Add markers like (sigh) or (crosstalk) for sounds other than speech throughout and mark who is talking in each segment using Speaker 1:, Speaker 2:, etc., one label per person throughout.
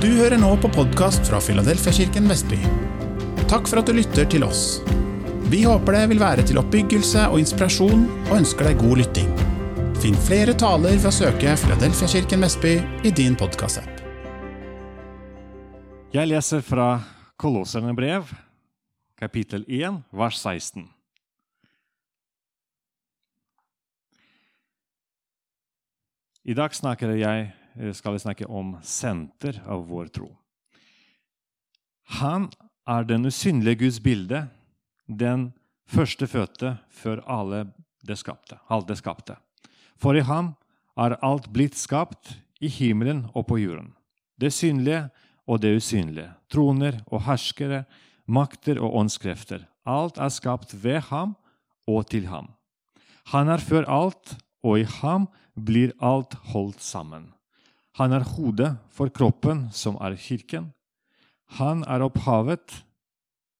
Speaker 1: Du hører nå på podkast fra Filadelfiakirken Vestby. Takk for at du lytter til oss. Vi håper det vil være til oppbyggelse og inspirasjon, og ønsker deg god lytting. Finn flere taler ved å søke Filadelfiakirken Vestby i din podkastapp.
Speaker 2: Jeg leser fra Kolosserne brev, kapittel 1, vers 16. I dag snakker jeg, skal vi snakke om senter av vår tro. Han er den usynlige Guds bilde, den førstefødte før alle det skapte, alt det skapte. For i ham er alt blitt skapt, i himmelen og på jorden. Det synlige og det usynlige, troner og herskere, makter og åndskrefter. Alt er skapt ved ham og til ham. Han er før alt, og i ham blir alt holdt sammen. Han er hodet for kroppen, som er kirken. Han er opphavet,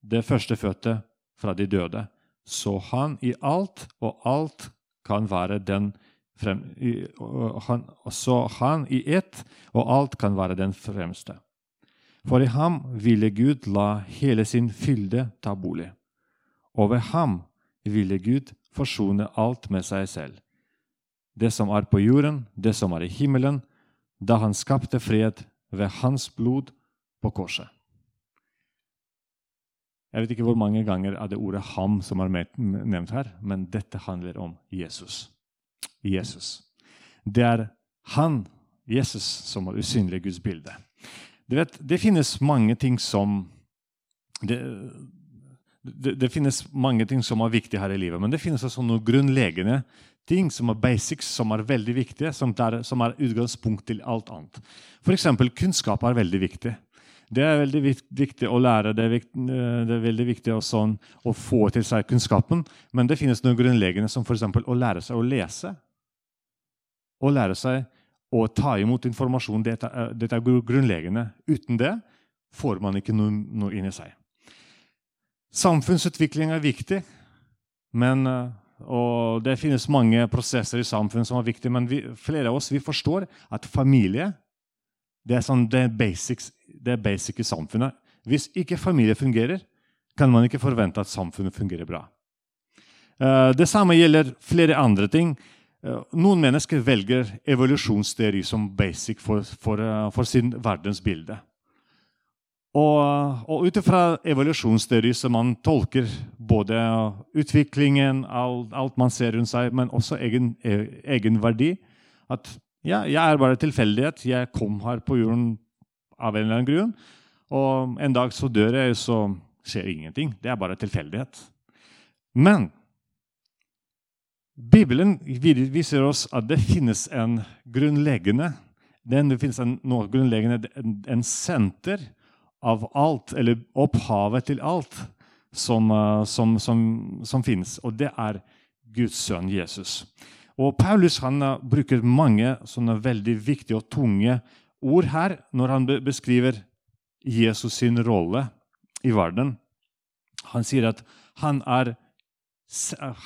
Speaker 2: det førstefødte fra de døde, så han i alt og alt kan være den frem, i, han, Så han i ett og alt kan være den fremste. For i ham ville Gud la hele sin fylde ta bolig. Og ved ham ville Gud forsone alt med seg selv. Det som er på jorden, det som er i himmelen, da han skapte fred ved hans blod på korset. Jeg vet ikke hvor mange ganger er det ordet 'ham' som er nevnt her, men dette handler om Jesus. Jesus. Det er han, Jesus, som er usynlig Guds bilde. Vet, det finnes mange ting som det, det, det, finnes mange ting som er viktige her i livet, men det finnes også noe grunnleggende ting som er basics, som er veldig viktige, som er, som er utgangspunkt til alt annet. F.eks. kunnskap er veldig viktig. Det er veldig viktig å lære, det er, viktig, det er veldig viktig å, sånn, å, få til seg kunnskapen. Men det finnes noe grunnleggende, som f.eks. å lære seg å lese. Å lære seg å ta imot informasjon. Dette dette er grunnleggende. Uten det får man ikke noe, noe inni seg. Samfunnsutvikling er viktig, men og det finnes mange prosesser i samfunnet som er viktige, men vi, flere av oss forstår at familie det er, sånn, det, er basics, det er basic i samfunnet. Hvis ikke familie fungerer, kan man ikke forvente at samfunnet fungerer bra. Uh, det samme gjelder flere andre ting. Uh, noen mennesker velger evolusjonsteori som basic for, for, uh, for sin verdensbilde. Og, og ut ifra evolusjonsteori som man tolker både utviklingen, alt, alt, man ser rundt seg, men også egen, egen verdi. At ja, jeg er bare tilfeldighet. Jeg kom her på jorden av en eller annen grunn. Og en dag så dør jeg, så skjer ingenting. Det er bare tilfeldighet. Men Bibelen viser oss at det finnes en grunnleggende det finnes en, noe grunnleggende, en, en senter av alt, eller opphavet til alt, som, eh, som, som, som finnes. Og det er Guds sønn Jesus. Og Paulus han eh, bruker mange sånne veldig viktige og tunge ord her når han beskriver Jesus sin rolle i verden. Han sier at han er,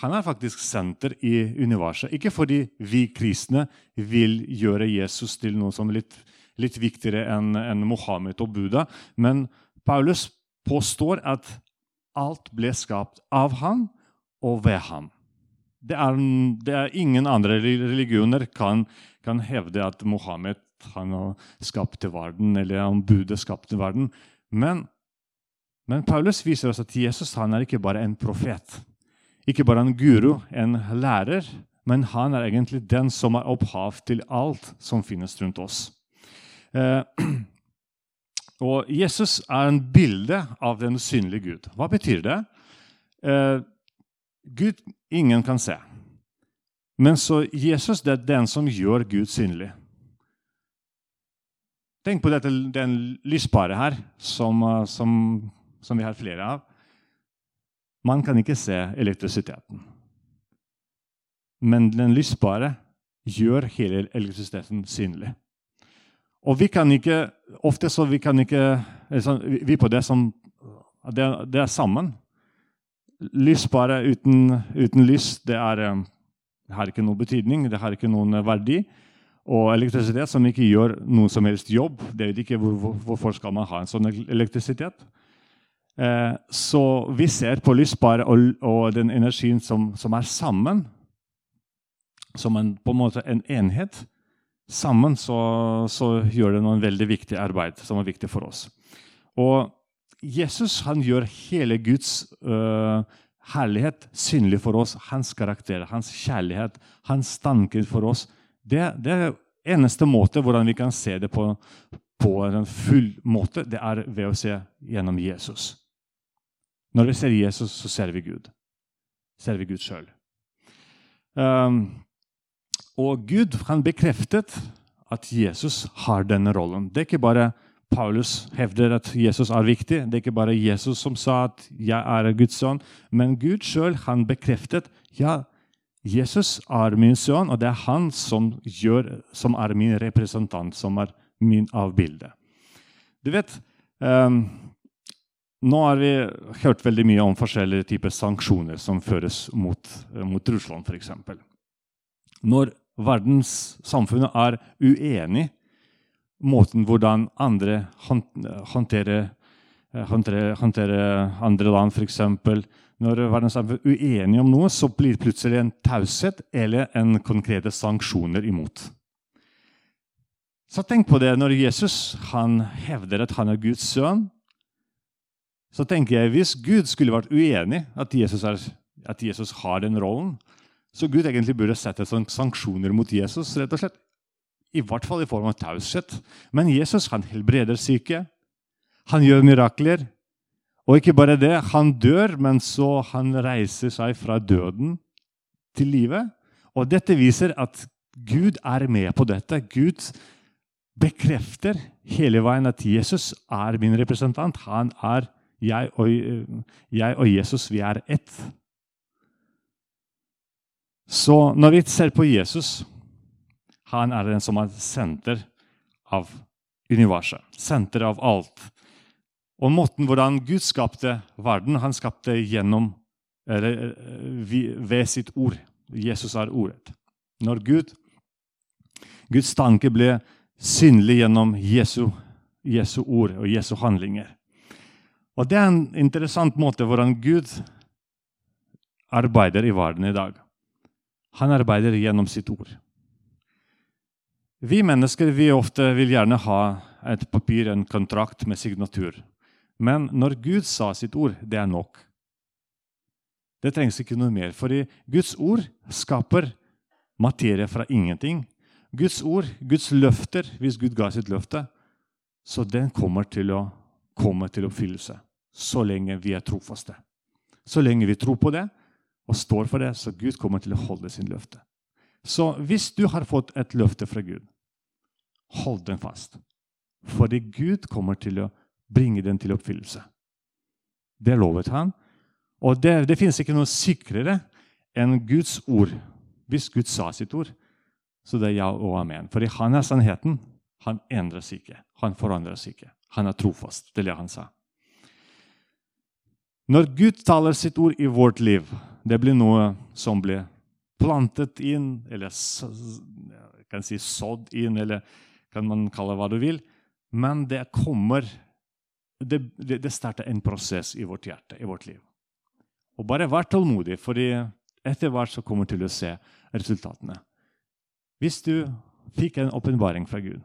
Speaker 2: han er faktisk senter i universet. Ikke fordi vi kristne vil gjøre Jesus til noe som litt litt viktigere enn en Mohammed og Buddha. Men Paulus påstår at alt ble skapt av han og ved ham. Det er, det er ingen andre religioner kan, kan hevde at Mohammed skapte verden, eller om Buddha skapte verden. Men, men, Paulus viser oss at Jesus han er ikke bare en profet, ikke bare en guru, en lærer, men han er egentlig den som er opphav til alt som finnes rundt oss. Eh, (clears throat) og Jesus er en bilde av den synlige Gud. Hva betyr det? Eh, Gud ingen kan se. Men så Jesus det er den som gjør Gud synlig. Tenk på dette, den lyspære her, som, eh, som, som, vi har flere av. Man kan ikke se elektrisiteten. Men den lysbare gjør hele elektrisiteten synlig. Og vi kan ikke Ofte så vi kan ikke liksom, Vi på det som Det, det er sammen. Lys bare uten, uten lys, det, er, det, har ikke noen betydning, det har ikke noen verdi. og elektrisitet som ikke gjør noen som helst jobb. Det vet ikke hvor, Hvorfor skal man ha en sånn elektrisitet? Eh, så vi ser på lyspare og, og, den energien som, som, er sammen, som en, på en måte en enhet. Sammen så, så gjør det noen veldig viktig arbeid som er viktig for oss. Og Jesus han gjør hele Guds uh, herlighet synlig for oss. Hans karakter, hans kjærlighet, hans tanker for oss. Det, det er eneste måte hvordan vi kan se det på, på en full måte, det er ved å se gjennom Jesus. Når vi ser Jesus, så ser vi Gud. Ser vi Gud sjøl. Um, og Gud han bekreftet at Jesus har denne rollen. Det er ikke bare Paulus hevder at Jesus er viktig. Det er ikke bare Jesus som sa at 'jeg er Guds sønn', men Gud sjøl bekreftet ja, Jesus er min sønn, og det er han som, gjør, som er min representant, som er min avbilde. Du vet, um, Nå har vi hørt veldig mye om forskjellige typer sanksjoner som føres mot, mot Russland, f.eks. Når verdenssamfunnet er uenig måten hvordan andre håndterer, håndterer, håndterer andre land, f.eks. Når verdenssamfunnet er uenige om noe, så blir det plutselig en taushet eller en konkrete sanksjoner imot. Så tenk på det når Jesus hevder at han er Guds sønn. Så tenker jeg, Hvis Gud skulle vært uenig at at Jesus har den rollen, så Gud egentlig burde sette sanksjoner mot Jesus. rett og slett. I hvert fall i form av taushet. Men Jesus han helbreder syke. Han gjør mirakler. Og ikke bare det, han dør, men så han reiser seg fra døden til livet. Og dette viser at Gud er med på dette. Gud bekrefter hele veien at Jesus er min representant. Han er jeg og, jeg og Jesus, vi er ett. Så når vi ser på Jesus han er den som er senter av universet. Senter av alt. Og måten hvordan Gud skapte verden Han skapte gjennom, eller, eh, ved sitt ord. Jesus er ordet. Når Gud, Guds tanke ble synlig gjennom Jesu, Jesu ord og Jesu handlinger. Og Det er en interessant måte hvordan Gud arbeider i verden i dag. Han arbeider gjennom sitt ord. Vi mennesker vi ofte vil gjerne ha et papir, en kontrakt med signatur. Men når Gud sa sitt ord, det er nok. Det trengs ikke noe mer. For Guds ord skaper materie fra ingenting. Guds ord, Guds løfter, hvis Gud ga sitt løfte, så den kommer til å komme til oppfyllelse. Så lenge vi er trofaste. Så lenge vi tror på det og står for det, så Gud kommer til å holde sin løfte. Så hvis du har fått et løfte fra Gud, hold den fast. Fordi Gud kommer til å bringe den til oppfyllelse. Det lovet han. Og det, det finnes ikke noe sikrere enn Guds ord. Hvis Gud sa sitt ord, så det er ja og amen. Fordi han er sannheten. Han endres ikke. Han forandres ikke. Han er trofast. Det er det han sa. Når Gud taler sitt ord i vårt liv, det blir noe som blir plantet inn, eller kan si sådd inn, eller kan man kalle det hva du vil. Men det kommer Det, det, det starter en prosess i vårt hjerte, i vårt liv. Og bare vær tålmodig, for etter hvert så kommer du til å se resultatene. Hvis du fikk en åpenbaring fra Gud,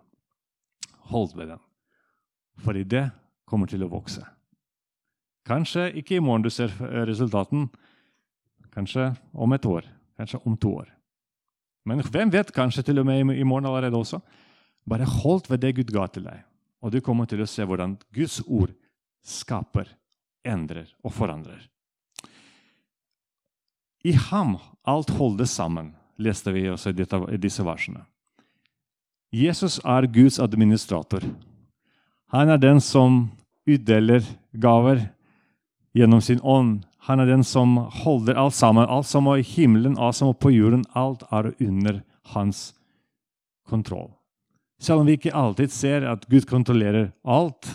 Speaker 2: hold ved den. Fordi det kommer til å vokse. Kanskje ikke i morgen du ser resultaten. Kanskje om et år. Kanskje om to år. Men hvem vet? Kanskje til og med i morgen allerede også. Bare hold ved det Gud ga til deg, og du kommer til å se hvordan Guds ord skaper, endrer og forandrer. I ham alt holdes sammen, leste vi også i disse versene. Jesus er Guds administrator. Han er den som utdeler gaver gjennom sin ånd. Han er den som holder alt sammen. Alt som er i himmelen, alt som er på jorden, alt er under hans kontroll. Selv om vi ikke alltid ser at Gud kontrollerer alt,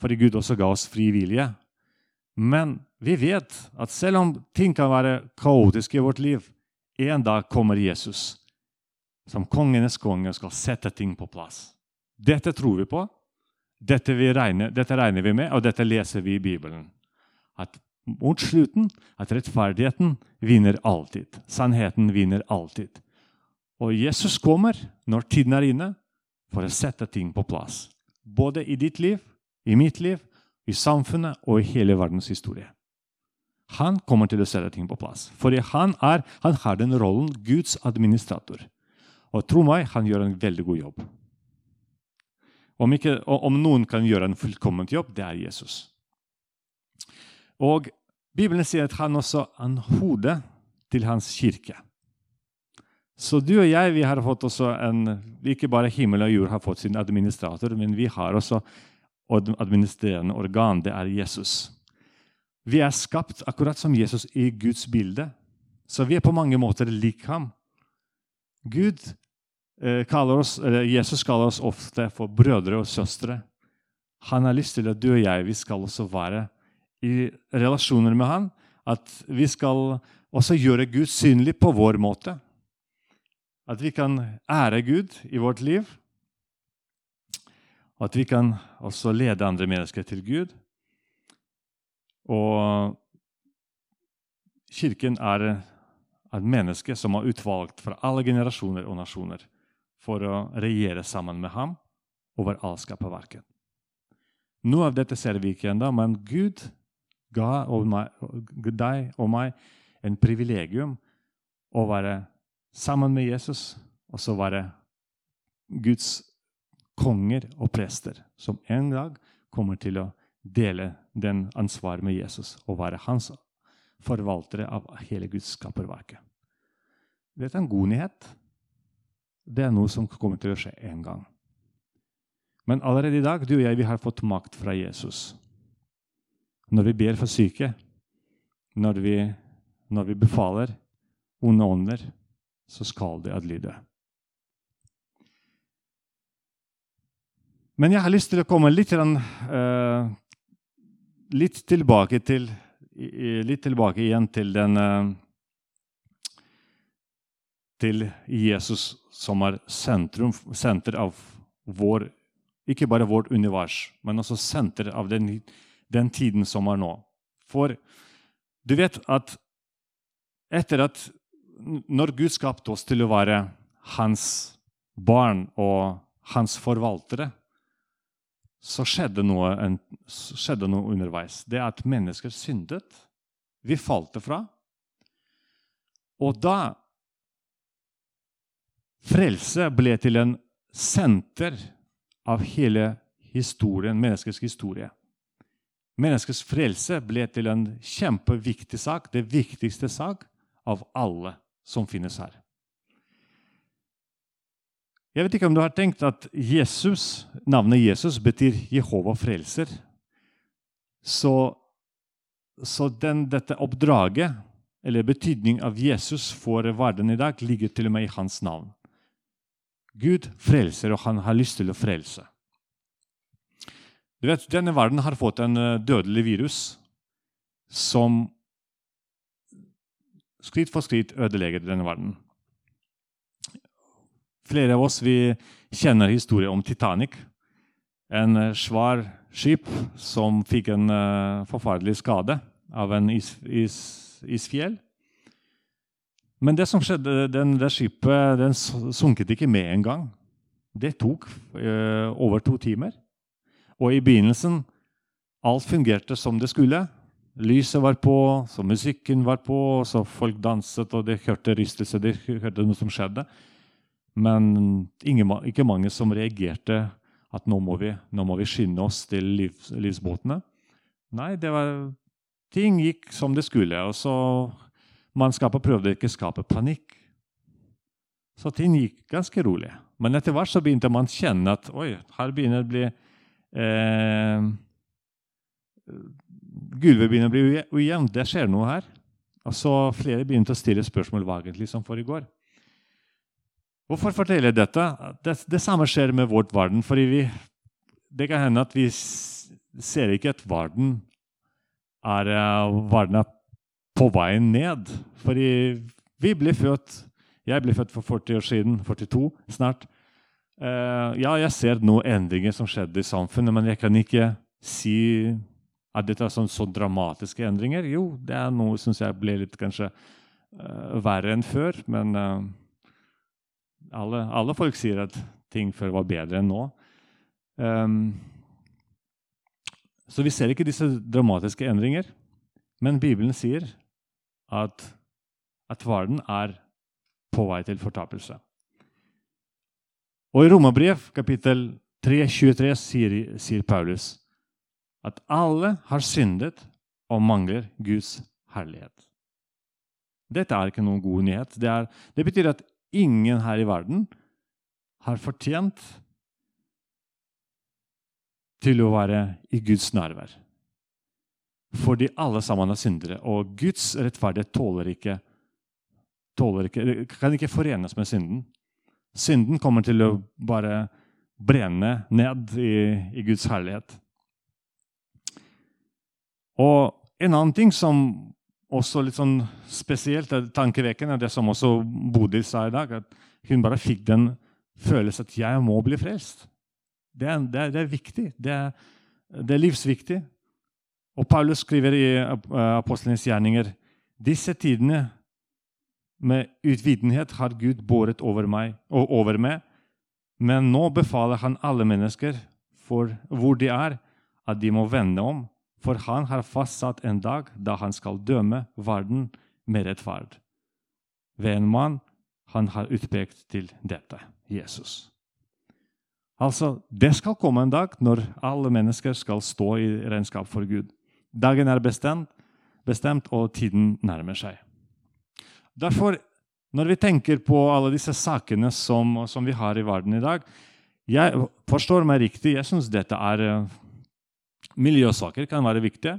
Speaker 2: fordi Gud også ga oss fri vilje. Men vi vet at selv om ting kan være kaotiske i vårt liv, en dag kommer Jesus. som kongenes konge skal sette ting på plass. Dette tror vi på. Dette, vi regner, dette regner vi med, og dette leser vi i Bibelen. At mot slutten at rettferdigheten vinner alltid. Sannheten vinner alltid. Og Jesus kommer når tiden er inne, for å sette ting på plass. Både i ditt liv, i mitt liv, i samfunnet og i hele verdens historie. Han kommer til å sette ting på plass. Fordi han, er, han har den rollen Guds administrator. Og tro meg, han gjør en veldig god jobb. Om, ikke, om noen kan gjøre en fullkomment jobb, det er Jesus. Og Bibelen sier at han også er hodet til hans kirke. Så du og jeg vi har fått også en, Ikke bare himmel og jord har fått sin administrator, men vi har også administrerende organ. Det er Jesus. Vi er skapt akkurat som Jesus i Guds bilde. Så vi er på mange måter lik ham. Gud eh, kaller oss, eller Jesus kaller oss ofte for brødre og søstre. Han har lyst til at du og jeg vi skal også være i relasjoner med han. At vi skal også gjøre Gud synlig på vår måte. At vi kan ære Gud i vårt liv. Og At vi kan også lede andre mennesker til Gud. Og Kirken er et menneske som er utvalgt fra alle generasjoner og nasjoner for å regjere sammen med ham over all skaperverket. Noe av dette ser vi ikke ennå, men Gud ga deg og meg en privilegium å være sammen med Jesus og så være Guds konger og prester, som en dag kommer til å dele den ansvaret med Jesus og være hans forvaltere av hele Guds skaperverket. Dette er en god nyhet. Det er noe som kommer til å skje en gang. Men allerede i dag du og jeg, vi har fått makt fra Jesus. Når vi ber for syke, når vi, når vi befaler onde ånder, så skal de adlyde. Men jeg har lyst til å komme litt, uh, litt tilbake til litt tilbake igjen til den uh, Til Jesus som er sentrum, senter av vår Ikke bare vårt univers, men også senter av den, den tiden som er nå. For du vet at etter at Når Gud skapte oss til å være hans barn og hans forvaltere så skjedde noe, skjedde noe, underveis. Det er at mennesker syndet. Vi falt fra. Og da Frelse ble til en senter av hele historien, menneskets historie. Menneskets frelse ble til en kjempeviktig sak, det viktigste sak av alle som finnes her. Jeg vet ikke om du har tenkt at Jesus, navnet Jesus betyr Jehova frelser. Så, så den, dette oppdraget, eller betydning av Jesus for verden i dag, ligger til og med i hans navn. Gud frelser, og han har lyst til å frelse. Du vet, Denne verden har fått en eh, dødelig virus som skritt for skritt ødelegger denne verden. Flere av oss vi kjenner historien om Titanic. En eh, svær skip som fikk en uh, forferdelig skade av en is, is, isfjell. Men det som skjedde, den, det skipet den sunket ikke med en gang. Det tok uh, over to timer. Og i begynnelsen alt fungerte som det skulle. Lyset var på, så musikken var på, så folk danset, og de hørte rystelse, de hørte noe som skjedde. Men ingen, ikke mange som reagerte at nå må vi, nå må vi skynde oss til livs, livsbåtene. Nei, var, ting gikk som det skulle. og så Mannskapet prøvde ikke å skape panikk. Så ting gikk ganske rolig. Men etter hvert så begynte man å kjenne at oi, her begynner det å bli eh, Gulvet begynner å bli ujevnt. Det skjer noe her. Og så Flere begynte å stille spørsmål hva egentlig som foregår. Hvorfor forteller jeg dette? Det, det, samme skjer med vårt verden. fordi vi, Det kan hende at vi ser ikke at verden er, verden er på veien ned. Fordi vi ble født Jeg ble født for 40 år siden. 42 snart. Uh, ja, jeg ser noen endringer som skjedde i samfunnet, men jeg kan ikke si at dette er sånn, så dramatiske endringer. Jo, det er noe syns jeg ble litt kanskje uh, verre enn før. Men uh, alle, alle, folk sier at ting før var bedre enn nå. Um, så vi ser ikke disse dramatiske endringer. Men Bibelen sier at, at verden er på vei til fortapelse. Og I Romerbrev kapittel 3, 23 sier, sier Paulus at alle har syndet og mangler Guds herlighet. Dette er ikke noen god nyhet. Det, er, det betyr at ingen her i verden har fortjent til å være i Guds nærvær. Fordi alle sammen er syndere, og Guds rettferdighet tåler ikke, tåler ikke, kan ikke forenes med synden. Synden kommer til å bare brenne ned i, i Guds herlighet. Og en annen ting som også litt sånn spesielt er tankevekkende, det som også Bodil sa i dag, at hun bare fikk den følelsen at 'jeg må bli frelst'. Det er, det er, det er viktig. Det er, det er, livsviktig. Og Paulus skriver i Apostlenes gjerninger disse tidene med utvidenhet har Gud båret over meg og over meg, men nå befaler han alle mennesker, for hvor de er, at de må vende om for han har fastsatt en dag da han skal døme verden med rettferd. Ved en mann han har utpekt til dette Jesus. Altså, Det skal komme en dag når alle mennesker skal stå i regnskap for Gud. Dagen er bestemt, bestemt og tiden nærmer seg. Derfor, når vi tenker på alle disse sakene som, som vi har i verden i dag Jeg forstår meg riktig, jeg syns dette er Miljøsaker kan være viktige.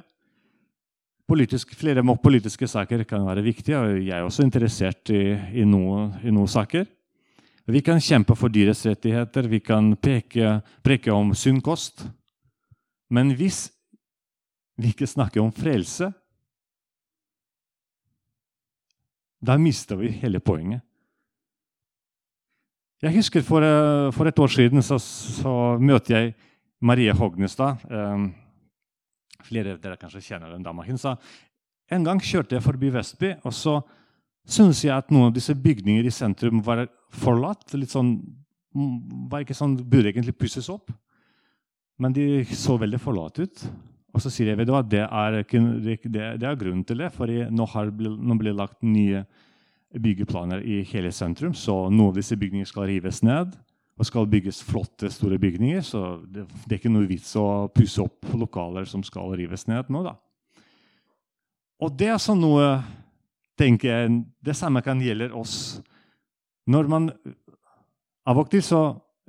Speaker 2: Politisk, flere politiske saker kan være viktige, og jeg er også interessert i, i, noen, i noen saker. Vi kan kjempe for dyres rettigheter, vi kan peke, preke om sunn kost. Men hvis vi ikke snakker om frelse, da mister vi hele poenget. Jeg husker For, for et år siden så, så møtte jeg Marie Hognestad. Um, Flere av dere kanskje kjenner den dama. Hun sa en gang kjørte jeg forbi Vestby, og så syntes jeg at noen av disse bygningene i sentrum var forlatt. litt sånn, mm, var ikke sånn, Burde egentlig pusses opp. Men de så veldig forlatt ut. Og så sier jeg hva, det er, det, det er grunnen til det. For nå, har, nå blir det lagt nye byggeplaner i hele sentrum, så noen av disse bygningene skal rives ned og skal bygges flotte, store bygninger. Så det, det, er ikke noe vits å pusse opp lokaler som skal rives ned nå. da. Og det er sånn noe tenker jeg, Det samme kan gjelde oss. Når man Av så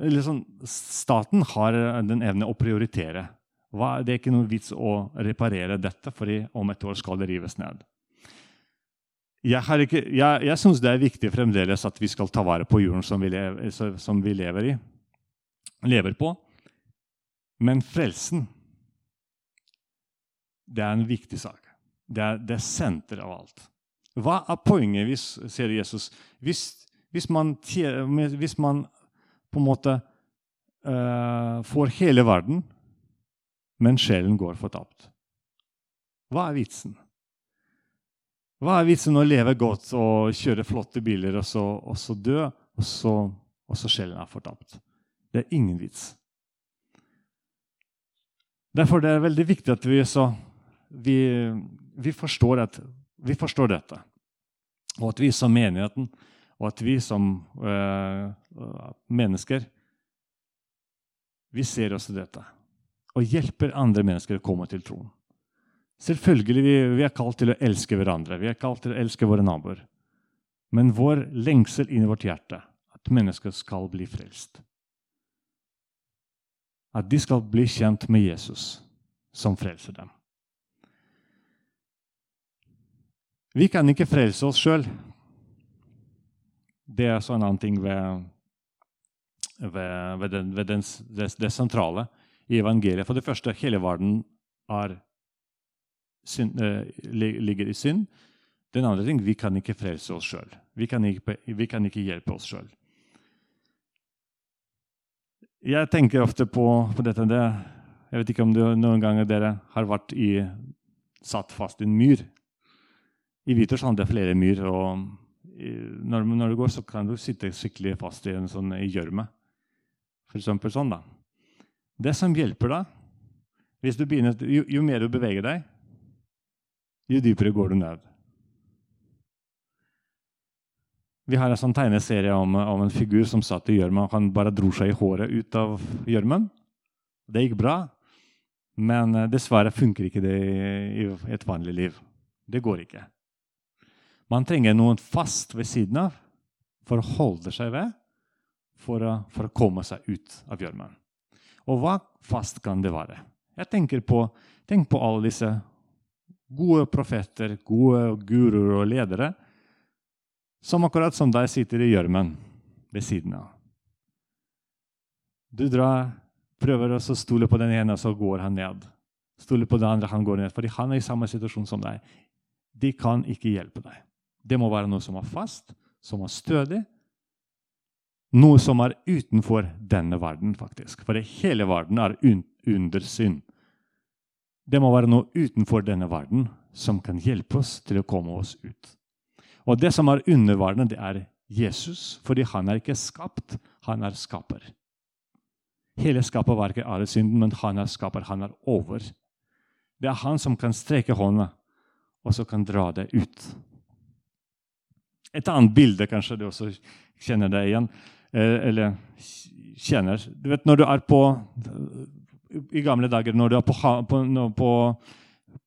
Speaker 2: liksom, Staten har den evne å prioritere. Det er ikke noe vits å reparere dette, for om et år skal det rives ned jeg, ikke, jeg, jeg syns det er viktig fremdeles at vi skal ta vare på jorden som vi lever, som vi lever, i, lever på. Men frelsen, det er en viktig sak. Det er, det er senter av alt. Hva er poenget, hvis, sier Jesus, hvis, hvis, man, hvis man, på en måte uh, får hele verden, men sjelen går fortapt? Hva er vitsen? Hva er vitsen å leve godt og kjøre flotte biler og så, og så dø, og så, og så sjelen er fortapt? Det er ingen vits. Derfor er det veldig viktig at vi, så, vi, vi, forstår at, vi, forstår dette. Og at vi som menigheten og at vi som øh, mennesker vi ser også dette og hjelper andre mennesker å komme til troen. Selvfølgelig vi, vi er kalt til å elske hverandre, vi er kalt til å elske våre naboer. Men vår lengsel inni vårt hjerte at mennesker skal bli frelst. At de skal bli kjent med Jesus, som frelser dem. Vi kan ikke frelse oss sjøl. Det er så en annen ting ved, ved, ved, den, ved den, det, det, sentrale i evangeliet. For det første, hele verden er synd, eh, ligger i synd. Den andre ting, Vi kan ikke frelse oss sjøl. Vi, vi, kan ikke hjelpe oss sjøl. Jeg tenker ofte på, på dette. Det, jeg vet ikke om det, noen ganger dere har vært i, satt fast i en myr. I Hviterussland er det flere myr. og når, når, du går, så kan du sitte skikkelig fast i en sånn gjørme. For eksempel sånn, da. Det som hjelper deg, begynner, jo, jo, mer du beveger deg, jo dypere går du ned. Vi har en sånn tegneserie om, om en figur som satt i gjørma. Han bare dro seg i håret ut av gjørmen. Det gikk bra, men eh, dessverre funker ikke det i et vanlig liv. Det går ikke. Man trenger noen fast ved siden av for å holde seg ved, for å, for å komme seg ut av gjørmen. Og hva fast kan det være? Jeg tenker på, tenk på alle disse gode profeter, gode guruer og ledere som akkurat som deg sitter i gjørmen ved siden av. Du drar, prøver å stole på den ene, så går han ned. Stole på den andre, han går ned. Fordi han er i samme situasjon som deg. De kan ikke hjelpe deg. Det må være noe som er fast, som er stødig. Noe som er utenfor denne verden, faktisk. For hele verden er under synd. Det må være noe utenfor denne verden som kan hjelpe oss til å komme oss ut. Og det som er under verden, det er Jesus, fordi han er ikke skapt, han er skaper. Hele skaperverket er synden, men han er skaper. Han er over. Det er han som kan streke hånda, og så kan dra det ut. Et annet bilde, kanskje du også kjenner det igjen. Eh, eller tjener Du vet når du er på I gamle dager når du er på, på, på,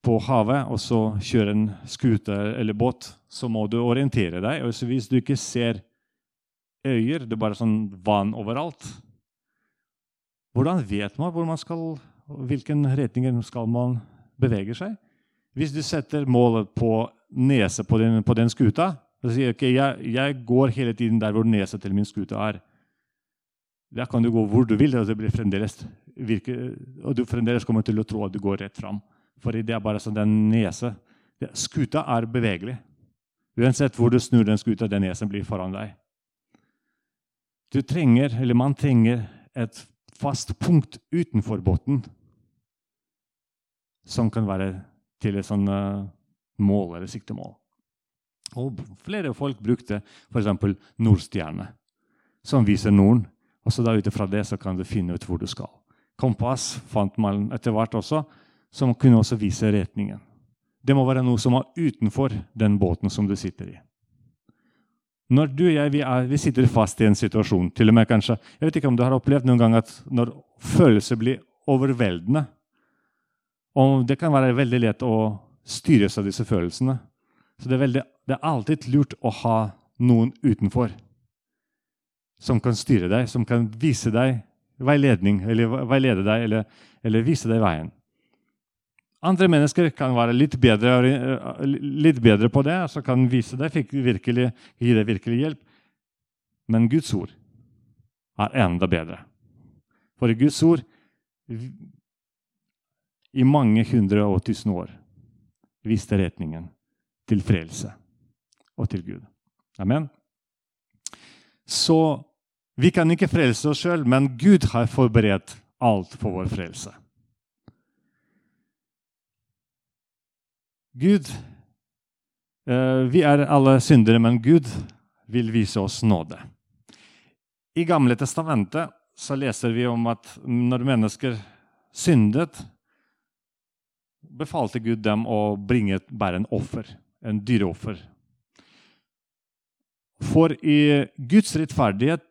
Speaker 2: på havet og så kjører en skute eller båt, så må du orientere deg. Og hvis du ikke ser øyer, det er bare sånn vann overalt Hvordan vet man hvor man skal, hvilken retning skal man bevege seg? Hvis du setter målet på nese på den, på den skuta, og sier ok, jeg, jeg, går hele tiden der hvor nesa til min skute er. Der kan du gå hvor du vil, og, det blir fremdeles virke, og du fremdeles kommer til å tro at du går rett fram. For det er bare sånn den nese. Skuta er bevegelig. Uansett hvor du snur den skuta, den nesen blir foran deg. Du trenger, eller Man trenger et fast punkt utenfor båten som kan være til et sånt eh, mål eller siktemål. Og flere folk brukte f.eks. Nordstjerne, som viser Norden. Og så da Ut ifra det så kan du finne ut hvor du skal. Kompass fant man etter hvert også, som kunne også vise retningen. Det må være noe som er utenfor den båten som du sitter i. Når du og jeg vi, er, vi sitter fast i en situasjon, til og med kanskje Jeg vet ikke om du har opplevd noen gang at når følelser blir overveldende og Det kan være veldig lett å styres av disse følelsene. Så det er, veldig, det er alltid lurt å ha noen utenfor som kan styre deg, som kan vise deg veiledning, eller veilede deg eller, eller vise deg veien. Andre mennesker kan være litt bedre, litt bedre på det, så kan vise deg, virkelig, gi deg virkelig hjelp. Men Guds ord er enda bedre. For Guds ord i mange hundre og tusen år viste retningen til frelse og til Gud. Amen. Så vi kan ikke frelse oss sjøl, men Gud har forberedt alt for vår frelse. Gud eh, Vi er alle syndere, men Gud vil vise oss nåde. I Gamle testamentet så leser vi om at når mennesker syndet, befalte Gud dem å bringe bare en offer en dyreoffer. For i Guds rettferdighet,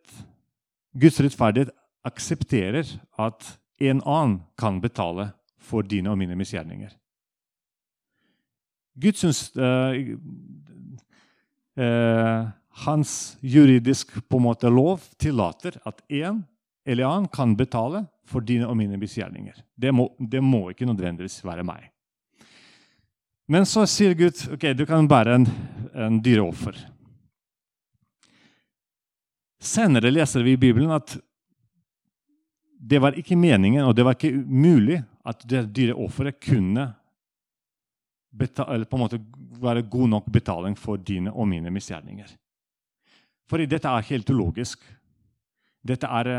Speaker 2: Guds rettferdighet aksepterer at en annen kan betale for dine og mine misgjerninger. Gud syns uh, uh, Hans juridisk på en måte lov tillater at en eller annen kan betale for dine og mine misgjerninger. Det det må ikke nødvendigvis være meg. Men så sier Gud ok, du kan bære en, en dyreoffer. Senere leser vi i Bibelen at det var ikke meningen og det var ikke mulig at det dyreofferet kunne betale, på en måte være god nok betaling for dine og mine misgjerninger. Fordi dette er helt ulogisk. Dette er,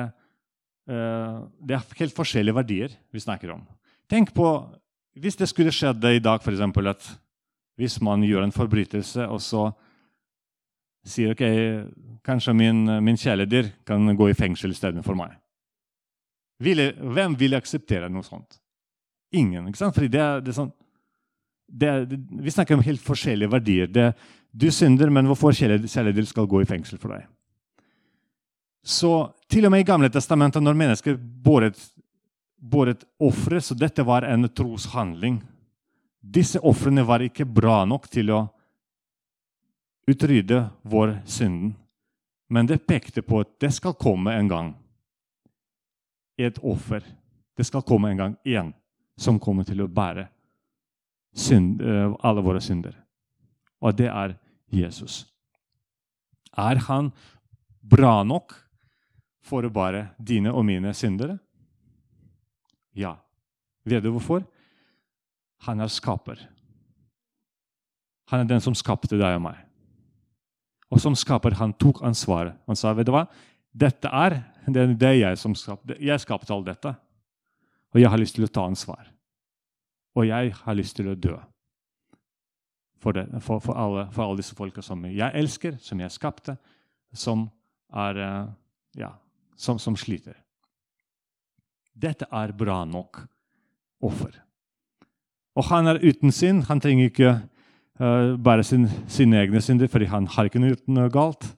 Speaker 2: uh, det er helt forskjellige verdier vi snakker om. Tenk på hvis det skulle skjedd i dag eksempel, at hvis man gjør en forbrytelse, og så sier ok, kanskje min, min kjæledyr kan gå i fengsel istedenfor meg. Hvem vil akseptere noe sånt? Ingen. ikke sant? Fordi det, det er sånn, det, vi snakker om helt forskjellige verdier. Det, du synder, men hvorfor kjæledyr skal gå i fengsel for deg? Så til og med i Gamle testamentet, når mennesker båret, båret ofre, så dette var en troshandling. Disse ofrene var ikke bra nok til å utrydde vår synden. Men det pekte på at det skal komme en gang. Et offer. Det skal komme en gang igjen som kommer til å bære synd, eh, alle våre synder. Og det er Jesus. Er han bra nok for å bære dine og mine syndere? Ja. Vet du hvorfor? Han er skaper. Han er den som skapte deg og meg. Og som skaper, han tok ansvaret. Han sa, 'Vet du hva? Dette er det, det er jeg som skapte. Jeg skapte alt dette. Og jeg har lyst til å ta ansvar. Og jeg har lyst til å dø for, det, for, for, alle, for alle, disse folka som jeg elsker, som jeg skapte, som, er, eh, ja, som, som sliter. Dette er bra nok offer. Og han er uten synd. Han trenger ikke uh, bare sin, sine egne synder, fordi han har ikke gjort noe galt.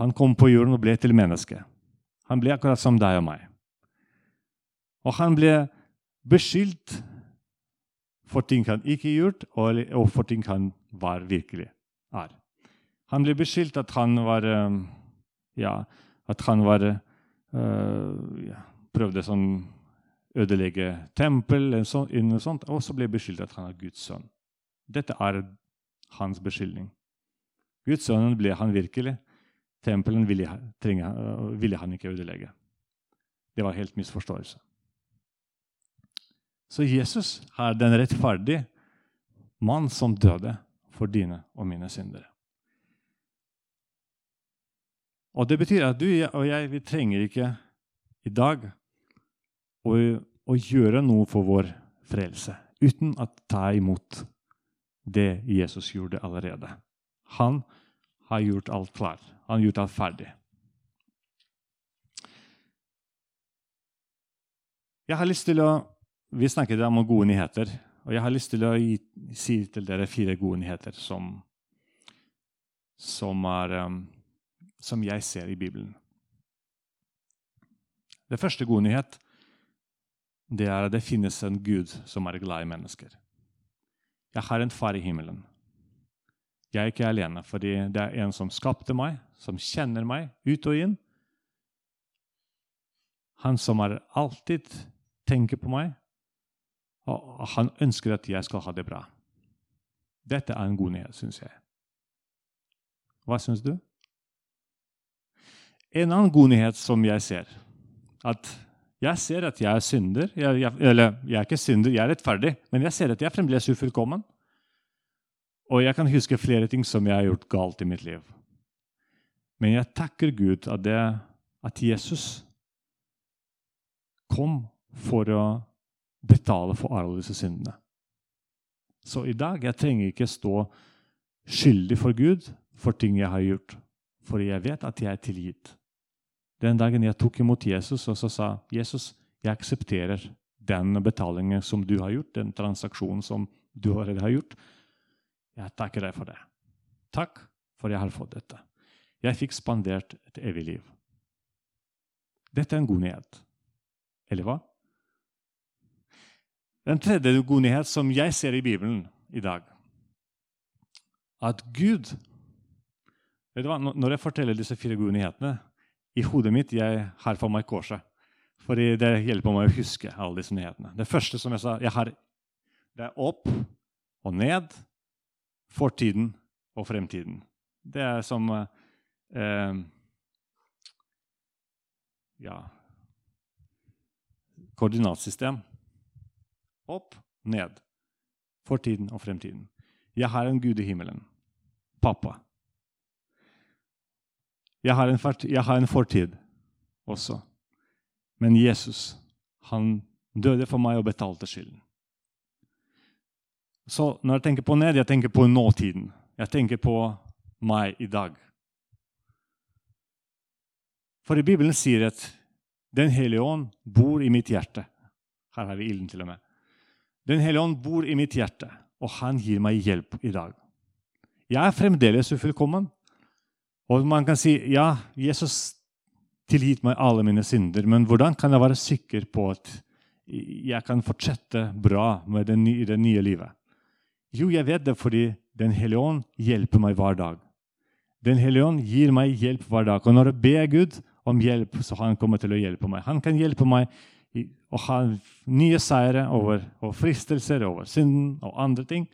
Speaker 2: Han kom på jorden og ble til menneske. Han ble akkurat som deg og meg. Og han ble beskyldt for ting han ikke gjort, og for ting han var virkelig er. Han ble beskyldt at han var eh, ja, at han var uh, ja, prøvde sånn ødelegge tempel, og sånt, og så ble beskyldt at han er Guds sønn. Dette er hans beskyldning. Guds sønn ble han virkelig. Tempelen ville, trenge, ville han ikke ødelegge. Det var helt misforståelse. Så Jesus er den rettferdige mann som døde for dine og mine syndere. Og Det betyr at du og jeg vi trenger ikke i dag å, å gjøre noe for vår frelse uten å ta imot det Jesus gjorde allerede. Han har gjort alt klart. Han har gjort alt ferdig. Jeg har lyst til å, Vi snakket om gode nyheter. Og jeg har lyst til å gi, si til dere fire gode nyheter som, som, er, um, som jeg ser i Bibelen. Det første gode nyhet det er at det finnes en Gud som er glad i mennesker. Jeg har en far i himmelen. Jeg er ikke alene, fordi det er en som skapte meg, som kjenner meg ut og inn. Han som alltid tenker på meg, og han ønsker at jeg skal ha det bra. Dette er en god nyhet, syns jeg. Hva syns du? En annen god nyhet som jeg ser, at jeg ser at jeg er synder. Jeg, jeg, eller jeg er ikke synder, jeg er rettferdig, men jeg ser at jeg er fremdeles ufullkommen. Og jeg kan huske flere ting som jeg har gjort galt i mitt liv. Men jeg takker Gud at, det, at Jesus kom for å betale for alle disse syndene. Så i dag jeg trenger ikke stå skyldig for Gud for ting jeg har gjort, for jeg vet at jeg er tilgitt. Den dagen jeg tok imot Jesus og så sa Jesus, jeg aksepterer den betalingen som du har gjort, den transaksjonen som du allerede har gjort, jeg takker deg for det. Takk for jeg har fått dette. Jeg fikk spandert et evig liv. Dette er en god nyhet. Eller hva? Den tredje god nyhet som jeg ser i Bibelen i dag, at Gud Når jeg forteller disse fire gode nyhetene, i hodet mitt jeg har for meg korset. Fordi det hjelper meg å huske alle disse nyhetene. Det første som jeg sa, jeg har, det er opp og ned, fortiden og fremtiden. Det er som eh, ja, koordinatsystem. Opp, ned. Fortiden og fremtiden. Jeg har en Gud i himmelen. Pappa. Jeg har en, jeg har en fortid også. Men Jesus, han døde for meg og betalte skylden. Så når jeg tenker på ned, jeg tenker på nåtiden. Jeg tenker på meg i dag. For i Bibelen sier at Den hellige ånd bor i mitt hjerte. Her har vi ilden til og med. Den hellige ånd bor i mitt hjerte, og han gir meg hjelp i dag. Jeg er fremdeles ufullkommen. Og man kan si ja, Jesus tilgitt meg alle mine synder, men hvordan kan jeg være sikker på at jeg kan fortsette bra med det nye, det nye livet? Jo, jeg vet det fordi Den hellige ånd hjelper meg hver dag. Den hellige ånd gir meg hjelp hver dag. Og når jeg ber Gud om hjelp, så han kommer til å hjelpe meg. Han kan hjelpe meg å ha nye seire over, over fristelser, over synden og andre ting.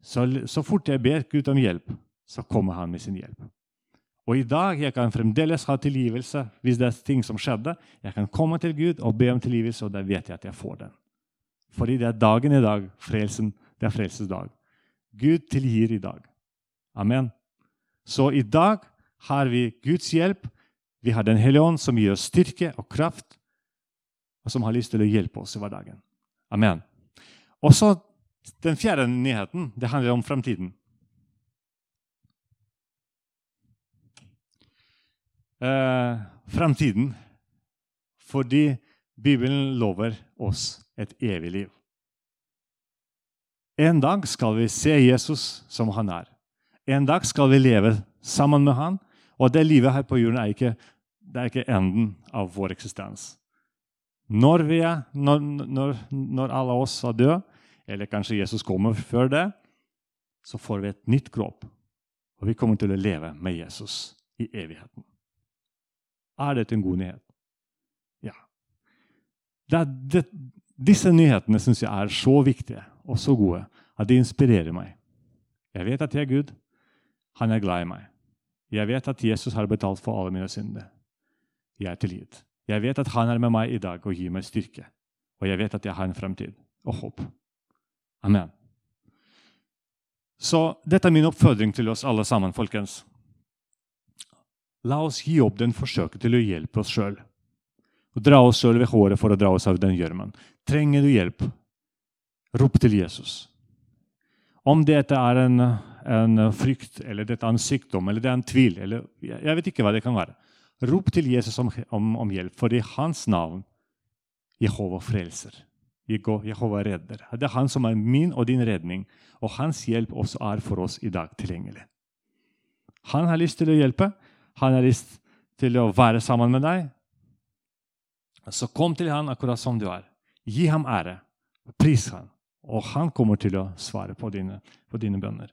Speaker 2: Så, så fort jeg ber Gud om hjelp, så kommer han med sin hjelp. Og i dag jeg kan fremdeles ha tilgivelse hvis det er ting som skjedde. Jeg kan komme til Gud og be om tilgivelse, og da vet jeg at jeg får den. Fordi det er dagen i dag frelsen det er frelsesdag. Gud tilgir i dag. Amen. Så i dag har vi Guds hjelp. Vi har Den hellige ånd, som gir oss styrke og kraft, og som har lyst til å hjelpe oss i hverdagen. Amen. Og så Den fjerde nyheten det handler om framtiden. Eh, framtiden fordi Bibelen lover oss et evig liv. En dag skal vi se Jesus som han er. En dag skal vi leve sammen med han. Og det livet her på jorden er ikke, er ikke enden av vår eksistens. Når, vi er, når, når, når alle oss er døde, eller kanskje Jesus kommer før det, så får vi et nytt kropp. Og vi kommer til å leve med Jesus i evigheten. Er dette en god nyhet? Ja. Det, det, disse nyhetene syns jeg er så viktige og så gode at de inspirerer meg. Jeg vet at jeg er Gud. Han er glad i meg. Jeg vet at Jesus har betalt for alle mine synder. Jeg er tilgitt. Jeg vet at han er med meg i dag og gir meg styrke. Og jeg vet at jeg har en fremtid og håp. Amen. Så dette er min oppfordring til oss alle sammen, folkens. La oss gi opp den forsøket til å hjelpe oss sjøl. Dra oss sjøl ved håret for å dra oss av den gjørmen. Trenger du hjelp? Rop til Jesus. Om dette er en, en, frykt, eller dette er en sykdom, eller det er en tvil eller Jeg vet ikke hva det kan være. Rop til Jesus om, om, om hjelp, for i hans navn Jehova frelser. Jehova redder. Det er han som er min og din redning, og hans hjelp også er for oss i dag tilgjengelig. Han har lyst til å hjelpe. Han har lyst til å være sammen med deg. Så kom til han akkurat som du er. Gi ham ære. Pris ham. Og han kommer til å svare på dine, på dine bønner.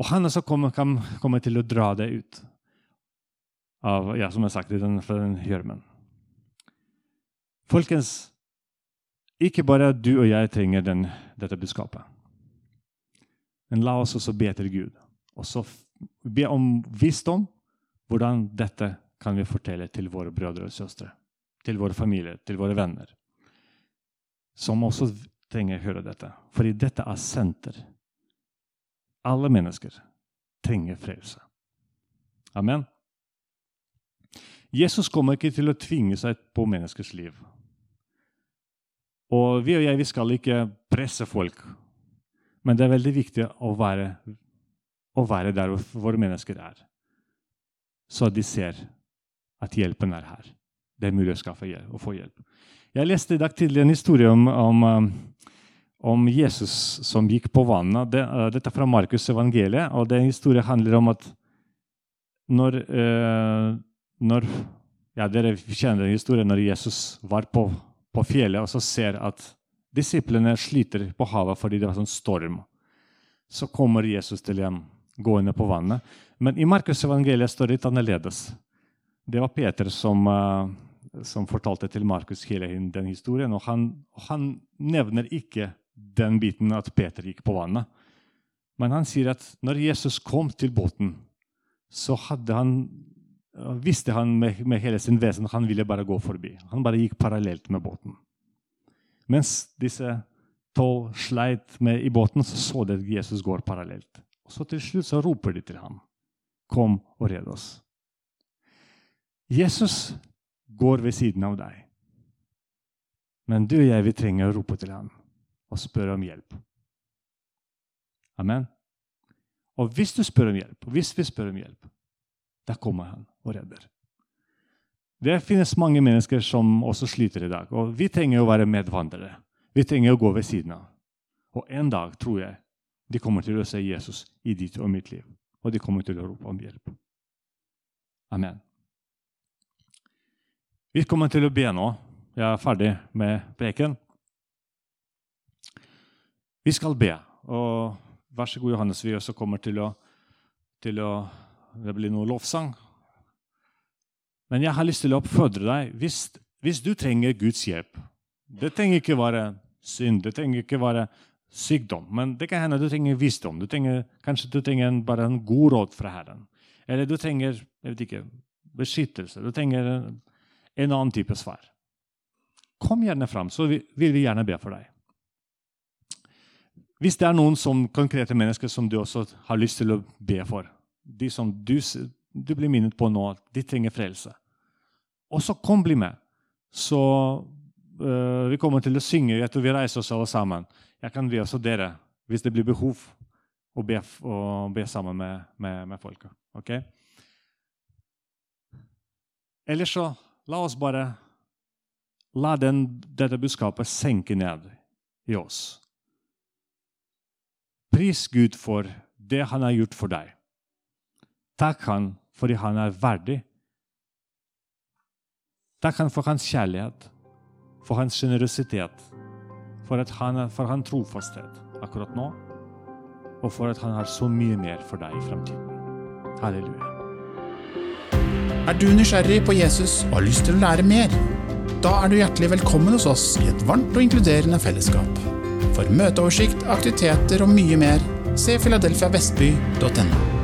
Speaker 2: Og han også kommer, kan komme til å dra deg ut av ja, som jeg sagt, den, fra den gjørmen. Folkens, ikke bare du og jeg trenger den, dette budskapet. Men la oss også be til Gud. Og så be om visdom. Hvordan dette kan vi fortelle til våre brødre og søstre, til våre familier, til våre venner som også trenger å høre dette. Fordi dette er senter. Alle mennesker trenger frelse. Amen. Jesus kommer ikke til å tvinge seg på menneskers liv. Og vi og jeg vi skal ikke presse folk, men det er veldig viktig å være, å være der hvor mennesker er, så de ser at hjelpen er her. Det er mulig å, skaffe hjelp, å få hjelp. Jeg leste i dag tidlig en historie om, om, um, om Jesus som gikk på vannet. Det, uh, dette er fra Markus' evangeliet. og den historien handler om at når, uh, når ja, Dere kjenner den historien når Jesus var på, på fjellet og så ser at disiplene sliter på havet fordi det var sånn storm. Så kommer Jesus til dem gående på vannet. Men i Markus' evangeliet står det litt annerledes. Det var Peter som uh, som fortalte til Markus hele den historien. Og han, han, nevner ikke den biten at Peter gikk på vannet. Men han sier at når Jesus kom til båten, så han, visste han med, med, hele sin vesen at han ville bare gå forbi. Han bare gikk parallelt med båten. Mens disse tolv sleit med i båten, så så de at Jesus går parallelt. Og så til slutt så roper de til ham. Kom og red oss. Jesus går ved siden av deg. Men du og jeg vi trenger å rope til ham og spørre om hjelp. Amen. Og hvis du spør om hjelp, og hvis vi spør om hjelp, da kommer han og redder. Det finnes mange mennesker som også sliter i dag, og vi trenger å være medvandrere. Vi trenger å gå ved siden av. Og en dag tror jeg de kommer til å se Jesus i ditt og mitt liv, og de kommer til å rope om hjelp. Amen. Vi kommer til å be nå. Jeg er ferdig med preken. Vi skal be. og Vær så god, Johannes. Vi også kommer til å, til å Det blir noe lovsang. Men jeg har lyst til å oppfordre deg. Hvis, hvis du trenger Guds hjelp Det trenger ikke være synd, det trenger ikke være sykdom, men det kan hende du trenger visdom. Du trenger, kanskje du trenger en, bare en god råd fra Herren. Eller du trenger jeg vet ikke, beskyttelse. Du trenger en, en annen type svar. Kom gjerne fram, så vil vi gjerne be for deg. Hvis det er noen som, konkrete mennesker som du også har lyst til å be for, de som du, du blir minnet på nå, de trenger frelse, og så kom, bli med. Så uh, vi kommer til å synge. etter vi reiser oss alle sammen. Jeg kan be også dere hvis det blir behov å be, å be sammen med, med, med folket. Okay? Eller så la oss bare la den, dette budskapet senke ned i oss. Pris Gud for det han har gjort for deg. Takk han fordi han er verdig. Takk han for hans kjærlighet, for hans sjenerøsitet, for, han, for han trofasthet akkurat nå, og for at han har så mye mer for deg i fremtiden. Halleluja.
Speaker 1: Er du nysgjerrig på Jesus og har lyst til å lære mer? Da er du hjertelig velkommen hos oss i et varmt og inkluderende fellesskap. For møteoversikt, aktiviteter og mye mer, se filadelfiavestby.no.